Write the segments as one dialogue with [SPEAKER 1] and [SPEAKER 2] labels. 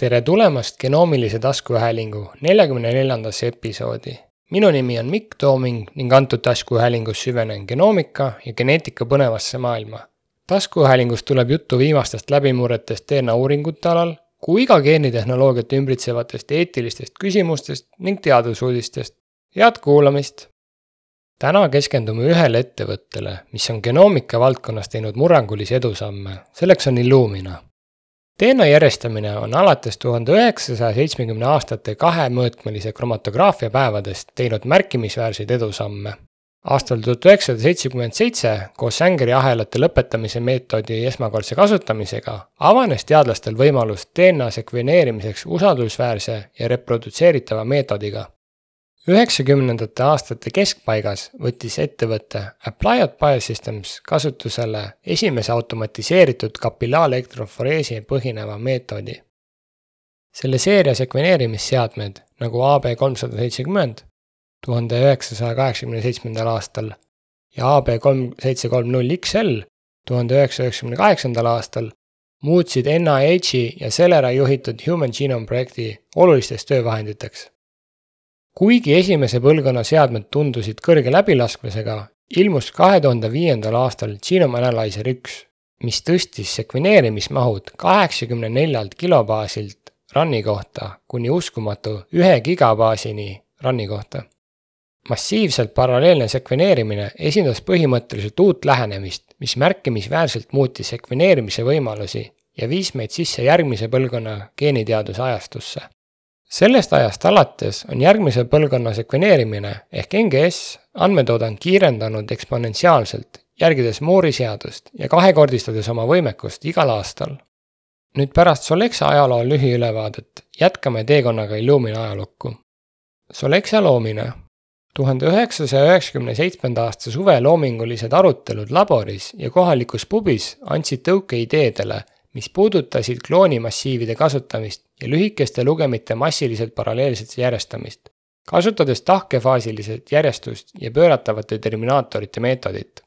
[SPEAKER 1] tere tulemast genoomilise taskuhäälingu neljakümne neljandasse episoodi. minu nimi on Mikk Tooming ning antud taskuhäälingus süvenen genoomika ja geneetika põnevasse maailma. taskuhäälingus tuleb juttu viimastest läbimurretest DNA uuringute alal, kui ka geenitehnoloogiat ümbritsevatest eetilistest küsimustest ning teadusuudistest. head kuulamist! täna keskendume ühele ettevõttele, mis on genoomika valdkonnas teinud murrangulisi edusamme, selleks on Illumina DNA järjestamine on alates tuhande üheksasaja seitsmekümne aastate kahemõõtmelise kromatograafia päevadest teinud märkimisväärseid edusamme. aastal tuhat üheksasada seitsekümmend seitse koos Sängeri ahelate lõpetamise meetodi esmakordse kasutamisega avanes teadlastel võimalus DNA sekveneerimiseks usaldusväärse ja reprodutseeritava meetodiga üheksakümnendate aastate keskpaigas võttis ettevõte Applied Biosystems kasutusele esimese automatiseeritud kapillaarelektroforeesi põhineva meetodi. selle seeria sekveneerimisseadmed nagu AB kolmsada seitsekümmend tuhande üheksasaja kaheksakümne seitsmendal aastal ja AB kolm seitse kolm null XL tuhande üheksasaja üheksakümne kaheksandal aastal muutsid NIH-i ja Celera juhitud Human Genome projekti olulisteks töövahenditeks kuigi esimese põlvkonna seadmed tundusid kõrge läbilaskmisega, ilmus kahe tuhande viiendal aastal Genome Analyzer üks, mis tõstis sekveneerimismahud kaheksakümne neljalt kilobaasilt run'i kohta kuni uskumatu ühe gigabaasini run'i kohta. massiivselt paralleelne sekveneerimine esindas põhimõtteliselt uut lähenemist, mis märkimisväärselt muutis sekveneerimise võimalusi ja viis meid sisse järgmise põlvkonna geeniteaduse ajastusse sellest ajast alates on järgmise põlvkonna sekveneerimine ehk NGS andmetoodang kiirendanud eksponentsiaalselt, järgides Moore'i seadust ja kahekordistades oma võimekust igal aastal. nüüd pärast Solexa ajaloo lühiülevaadet jätkame teekonnaga Illumina ajalukku. Solexa loomine. tuhande üheksasaja üheksakümne seitsmenda aasta suve loomingulised arutelud laboris ja kohalikus pubis andsid tõuke ideedele mis puudutasid kloonimassiivide kasutamist ja lühikeste lugemite massiliselt paralleelset järjestamist, kasutades tahkefaasiliselt järjestust ja pööratavate terminaatorite meetodit.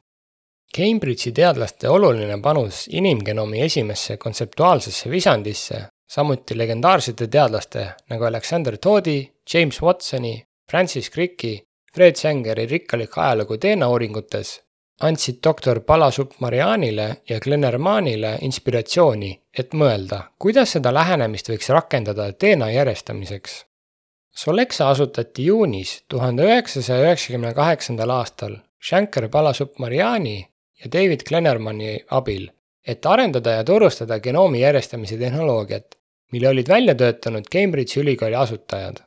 [SPEAKER 1] Cambridge'i teadlaste oluline panus inimgenoomi esimesse kontseptuaalsesse visandisse, samuti legendaarsete teadlaste nagu Alexander Toddi, James Watsoni, Francis Cricki, Fred Sangeri rikkalik ajalugu DNA uuringutes andsid doktor Balasubramanianile ja Glenermanile inspiratsiooni, et mõelda, kuidas seda lähenemist võiks rakendada DNA järjestamiseks. Solexa asutati juunis tuhande üheksasaja üheksakümne kaheksandal aastal Shankar Balasubramaniani ja David Glenermani abil, et arendada ja turustada genoomi järjestamise tehnoloogiat, mille olid välja töötanud Cambridge'i ülikooli asutajad.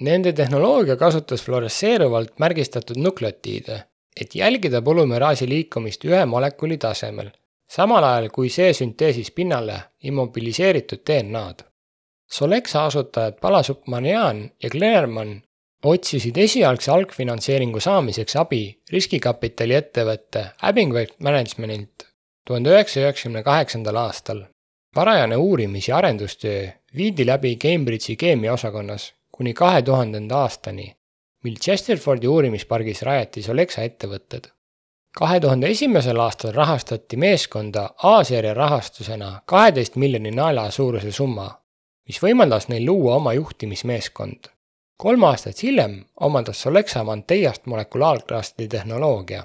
[SPEAKER 1] Nende tehnoloogia kasutas fluoresseeruvalt märgistatud nukleotiide et jälgida polümeraasi liikumist ühe molekuli tasemel, samal ajal kui see sünteesis pinnale immobiliseeritud DNA-d. Solexa asutajad Palasupmanian ja Klerman otsisid esialgse algfinantseeringu saamiseks abi riskikapitali ettevõtte Abingworth Managementilt tuhande üheksasaja üheksakümne kaheksandal aastal. varajane uurimis- ja arendustöö viidi läbi Cambridge'i keemiaosakonnas kuni kahe tuhandenda aastani mil Chesterfordi uurimispargis rajati Solexa ettevõtted. kahe tuhande esimesel aastal rahastati meeskonda A-seeria rahastusena kaheteist miljoni naela suuruse summa, mis võimaldas neil luua oma juhtimismeeskond. kolm aastat hiljem omandas Solexa Manteiast molekulaarklastri tehnoloogia.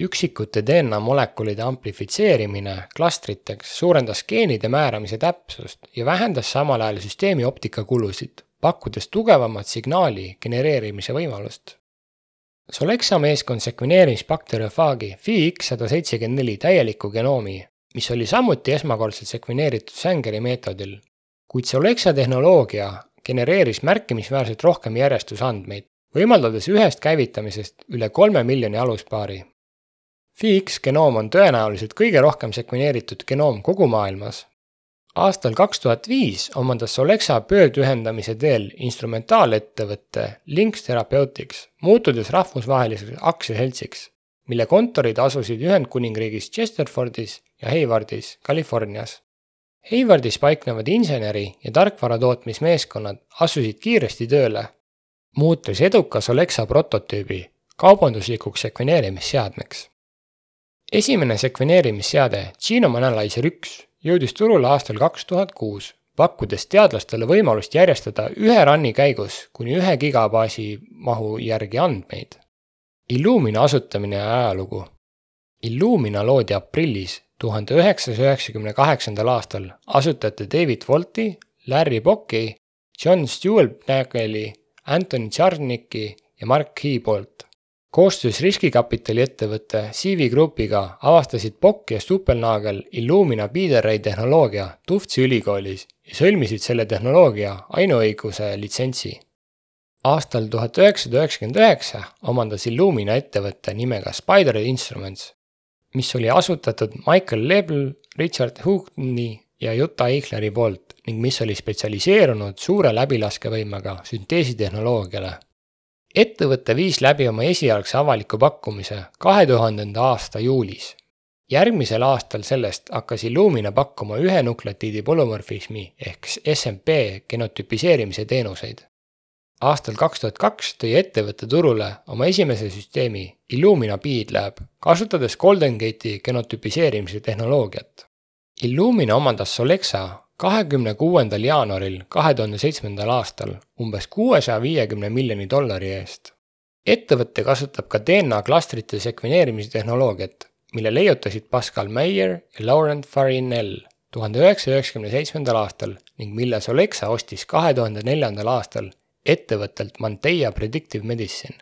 [SPEAKER 1] üksikute DNA molekulide amplifitseerimine klastriteks suurendas geenide määramise täpsust ja vähendas samal ajal süsteemi optikakulusid pakkudes tugevamat signaali genereerimise võimalust. Solexa meeskond sekveneeris bakteriofaagi FIX sada seitsekümmend neli täieliku genoomi, mis oli samuti esmakordselt sekveneeritud Sangeri meetodil, kuid Solexa tehnoloogia genereeris märkimisväärselt rohkem järjestusandmeid, võimaldades ühest käivitamisest üle kolme miljoni aluspaari. FIX genoom on tõenäoliselt kõige rohkem sekveneeritud genoom kogu maailmas aastal kaks tuhat viis omandas Solexa pöördühendamise teel instrumentaalettevõtte Lynx Therapeutics, muutudes rahvusvaheliseks aktsiaseltsiks, mille kontorid asusid Ühendkuningriigis Chesterfordis ja Haywardis, Californias. Haywardis paiknevad inseneri ja tarkvara tootmismeeskonnad asusid kiiresti tööle, muutes eduka Solexa prototüübi kaubanduslikuks sekveneerimisseadmeks. esimene sekveneerimisseade Genome Analyzer üks jõudis turule aastal kaks tuhat kuus, pakkudes teadlastele võimalust järjestada ühe run'i käigus kuni ühe gigabaasi mahu järgi andmeid. Illumina asutamine ja ajalugu. Illumina loodi aprillis tuhande üheksasaja üheksakümne kaheksandal aastal asutajate David Wolti, Larry Bocki, John Stewart Nageli, Anthony Tšarniki ja Mark Key poolt koostöös riskikapitali ettevõtte CV Grupiga avastasid Bock ja Stuppelnagel Illumina Biederei tehnoloogia Tuftsi ülikoolis ja sõlmisid selle tehnoloogia ainuõiguse litsentsi. aastal tuhat üheksasada üheksakümmend üheksa omandas Illumina ettevõtte nimega Spider Instruments, mis oli asutatud Michael Lebel, Richard Houghtoni ja Juta Eichleri poolt ning mis oli spetsialiseerunud suure läbilaskevõimega sünteesitehnoloogiale ettevõte viis läbi oma esialgse avaliku pakkumise kahe tuhandenda aasta juulis. järgmisel aastal sellest hakkas Illumina pakkuma ühe nukleotiidi polümorfismi ehk SMP genotüpiseerimise teenuseid. aastal kaks tuhat kaks tõi ettevõte turule oma esimese süsteemi Illumina BeadLab, kasutades Golden Gate'i genotüpiseerimise tehnoloogiat. Illumina omandas Solexa kahekümne kuuendal jaanuaril kahe tuhande seitsmendal aastal umbes kuuesaja viiekümne miljoni dollari eest. ettevõte kasutab ka DNA klastrite sekveneerimise tehnoloogiat, mille leiutasid Pascal Meyer ja Laurent Farinel tuhande üheksasaja üheksakümne seitsmendal aastal ning mille Solexa ostis kahe tuhande neljandal aastal ettevõttelt Manteia Predictive Medicine.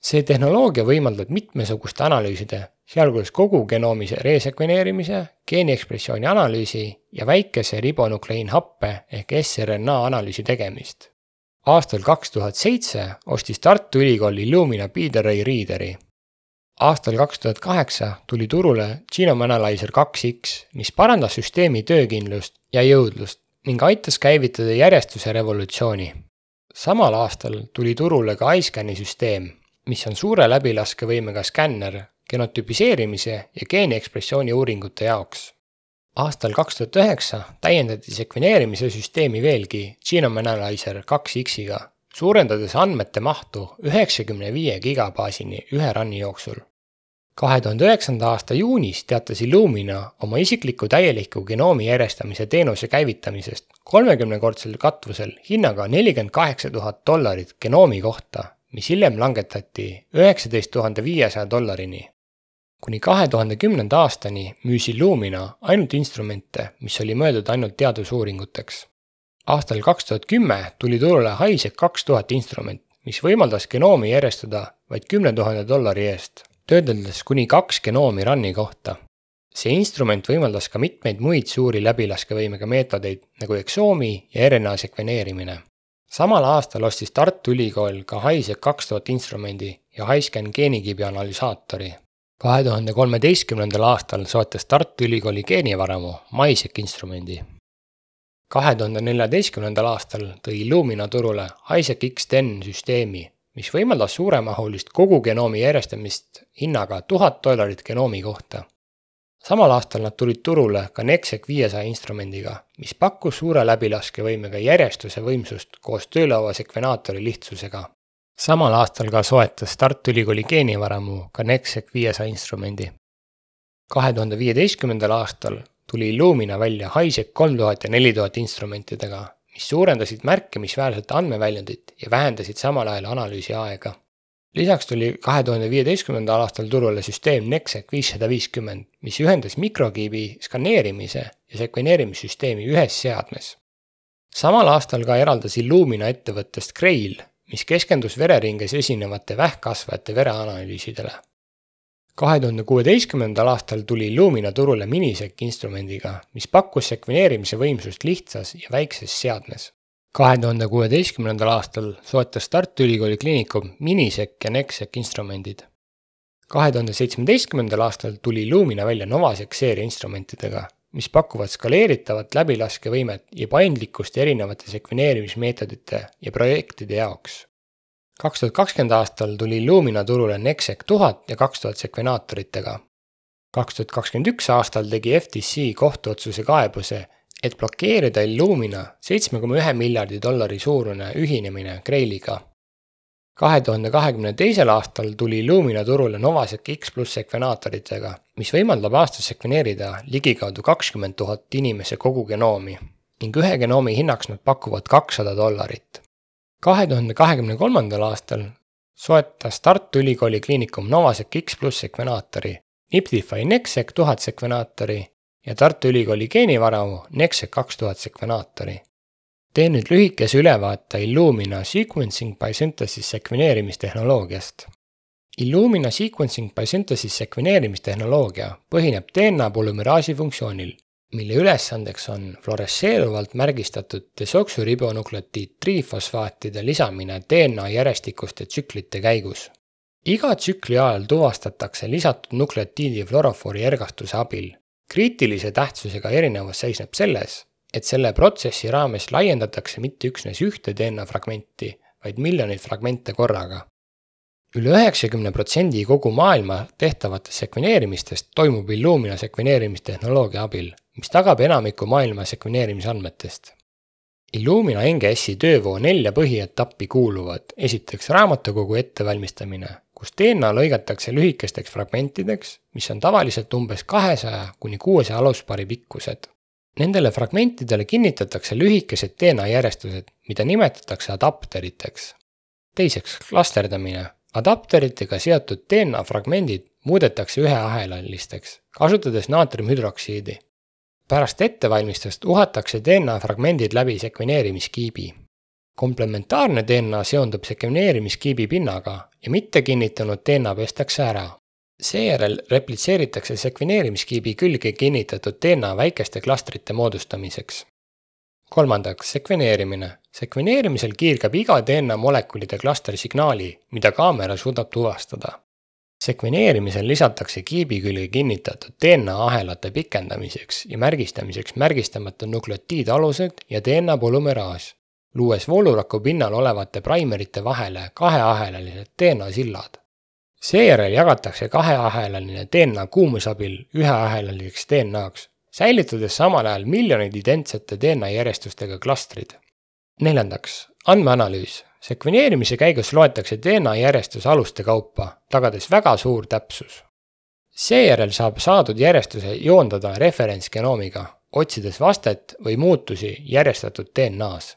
[SPEAKER 1] See tehnoloogia võimaldab mitmesuguste analüüside sealhulgas kogu genoomi resekveneerimise, geeniekspressiooni analüüsi ja väikese ribonukleiinhappe ehk sRNA analüüsi tegemist. aastal kaks tuhat seitse ostis Tartu Ülikool Illumina Biederei Readeri. aastal kaks tuhat kaheksa tuli turule Genome Analyzer kaks X, mis parandas süsteemi töökindlust ja jõudlust ning aitas käivitada järjestuse revolutsiooni. samal aastal tuli turule ka iScan'i süsteem, mis on suure läbilaskevõimega skänner genotüpiseerimise ja geeniekspressiooni uuringute jaoks. aastal kaks tuhat üheksa täiendati sekveneerimise süsteemi veelgi Genome Analyzer kaks X-iga, suurendades andmete mahtu üheksakümne viie gigabaasini ühe run'i jooksul. kahe tuhande üheksanda aasta juunis teatas Illumina oma isikliku täieliku genoomi järjestamise teenuse käivitamisest kolmekümnekordsel katvusel hinnaga nelikümmend kaheksa tuhat dollarit genoomi kohta, mis hiljem langetati üheksateist tuhande viiesaja dollarini kuni kahe tuhande kümnenda aastani müüs Illumina ainult instrumente, mis oli mõeldud ainult teadusuuringuteks. aastal kaks tuhat kümme tuli turule Highsec kaks tuhat instrument, mis võimaldas genoomi järjestada vaid kümne tuhande dollari eest, töödeldes kuni kaks genoomi run'i kohta. see instrument võimaldas ka mitmeid muid suuri läbilaskevõimega meetodeid nagu eksoomi ja RNA sekveneerimine. Samal aastal ostis Tartu Ülikool ka Highsec kaks tuhat instrumendi ja HiScan geenikibi analüsaatori kahe tuhande kolmeteistkümnendal aastal soetas Tartu Ülikooli geenivaramu MySec instrumendi. kahe tuhande neljateistkümnendal aastal tõi Illumina turule ISAC X10 süsteemi, mis võimaldas suuremahulist kogu genoomi järjestamist hinnaga tuhat dollarit genoomi kohta. Samal aastal nad tulid turule ka Nexec viiesaja instrumendiga, mis pakkus suure läbilaskevõimega järjestuse võimsust koos töölaua sekvenaatori lihtsusega samal aastal ka soetas Tartu Ülikooli geenivaramu ka Nexec viiesaja instrumendi. kahe tuhande viieteistkümnendal aastal tuli Illumina välja Highsec kolm tuhat ja neli tuhat instrumentidega, mis suurendasid märkimisväärselt andmeväljundit ja vähendasid samal ajal analüüsi aega. Lisaks tuli kahe tuhande viieteistkümnendal aastal turule süsteem Nexec viissada viiskümmend, mis ühendas mikrokiibi skaneerimise ja sekveneerimissüsteemi ühes seadmes. samal aastal ka eraldas Illumina ettevõttest Grail mis keskendus vereringes esinevate vähkkasvajate vereanalüüsidele. kahe tuhande kuueteistkümnendal aastal tuli Illumina turule Minisec instrumendiga, mis pakkus sekveneerimise võimsust lihtsas ja väikses seadmes. Kahe tuhande kuueteistkümnendal aastal soetas Tartu Ülikooli Kliinikum Minisec ja Nexec instrumendid. kahe tuhande seitsmeteistkümnendal aastal tuli Illumina välja Novasec seeria instrumentidega, mis pakuvad skaleeritavat läbilaskevõimet ja paindlikkust erinevate sekveneerimismeetodite ja projektide jaoks. kaks tuhat kakskümmend aastal tuli Illumina turule Nexec tuhat ja kaks tuhat sekvenaatoritega. kaks tuhat kakskümmend üks aastal tegi FTC kohtuotsuse kaebuse, et blokeerida Illumina seitsme koma ühe miljardi dollari suurune ühinemine Grailiga kahe tuhande kahekümne teisel aastal tuli Illumina turule Novasec X pluss sekvenaatoritega, mis võimaldab aastas sekveneerida ligikaudu kakskümmend tuhat inimese kogu genoomi. ning ühe genoomi hinnaks nad pakuvad kakssada dollarit. kahe tuhande kahekümne kolmandal aastal soetas Tartu Ülikooli Kliinikum Novasec X pluss sekvenaatori, Niptify Nexec tuhat sekvenaatori ja Tartu Ülikooli geenivaramu Nexec kaks tuhat sekvenaatori. teen nüüd lühikese ülevaate Illumina Sequencing by Synthesis sekveneerimistehnoloogiast. Illumina Sequencing by Synthesis sekveneerimistehnoloogia põhineb DNA polümeraasi funktsioonil, mille ülesandeks on fluoresseeruvalt märgistatud desoksüribonukleotiid trifosfaatide lisamine DNA järjestikuste tsüklite käigus. iga tsükli ajal tuvastatakse lisatud nukleotiidi fluorofoori ergastuse abil. Kriitilise tähtsusega erinevus seisneb selles, et selle protsessi raames laiendatakse mitte üksnes ühte DNA fragmenti, vaid miljoneid fragmente korraga üle üheksakümne protsendi kogu maailma tehtavatest sekveneerimistest toimub Illumina sekveneerimistehnoloogia abil, mis tagab enamiku maailma sekveneerimisandmetest. Illumina NGS-i töövoo nelja põhietappi kuuluvad esiteks raamatukogu ettevalmistamine, kus DNA lõigatakse lühikesteks fragmentideks, mis on tavaliselt umbes kahesaja kuni kuuesaja aluspaari pikkused. Nendele fragmentidele kinnitatakse lühikesed DNA järjestused, mida nimetatakse adapteriteks. teiseks, klasterdamine adapteritega seotud DNA fragmendid muudetakse üheahelalisteks, kasutades naatriumhüdroksiidi. pärast ettevalmistust uhatakse DNA fragmendid läbi sekveneerimiskiibi. komplementaarne DNA seondub sekveneerimiskiibi pinnaga ja mitte kinnitunud DNA pestakse ära. Seejärel replitseeritakse sekveneerimiskiibi külge kinnitatud DNA väikeste klastrite moodustamiseks kolmandaks, sekveneerimine. sekveneerimisel kiirgab iga DNA molekulide klastri signaali, mida kaamera suudab tuvastada. sekveneerimisel lisatakse kiibi külge kinnitatud DNA ahelate pikendamiseks ja märgistamiseks märgistamata nukleotiidalused ja DNA polümeraas, luues vooluraku pinnal olevate praimerite vahele kaheahelalised DNA sillad. Seejärel jagatakse kaheahelaline DNA kuumuse abil üheahelaliseks DNA-ks säilitades samal ajal miljoneid identsete DNA järjestustega klastrid. neljandaks, andmeanalüüs. sekveneerimise käigus loetakse DNA järjestuse aluste kaupa, tagades väga suur täpsus. seejärel saab saadud järjestuse joondada referentsgenoomiga, otsides vastet või muutusi järjestatud DNA-s.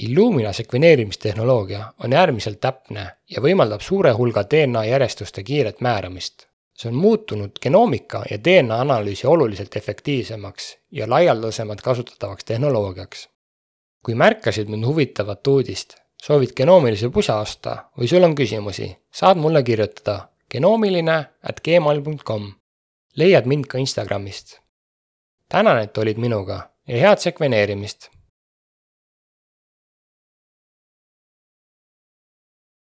[SPEAKER 1] Illumina sekveneerimistehnoloogia on äärmiselt täpne ja võimaldab suure hulga DNA järjestuste kiiret määramist see on muutunud genoomika ja DNA analüüsi oluliselt efektiivsemaks ja laialdasemalt kasutatavaks tehnoloogiaks. kui märkasid mind huvitavat uudist, soovid genoomilise pusa osta või sul on küsimusi, saad mulle kirjutada genoomiline at gmail.com. leiad mind ka Instagramist. tänan, et olid minuga ja head sekveneerimist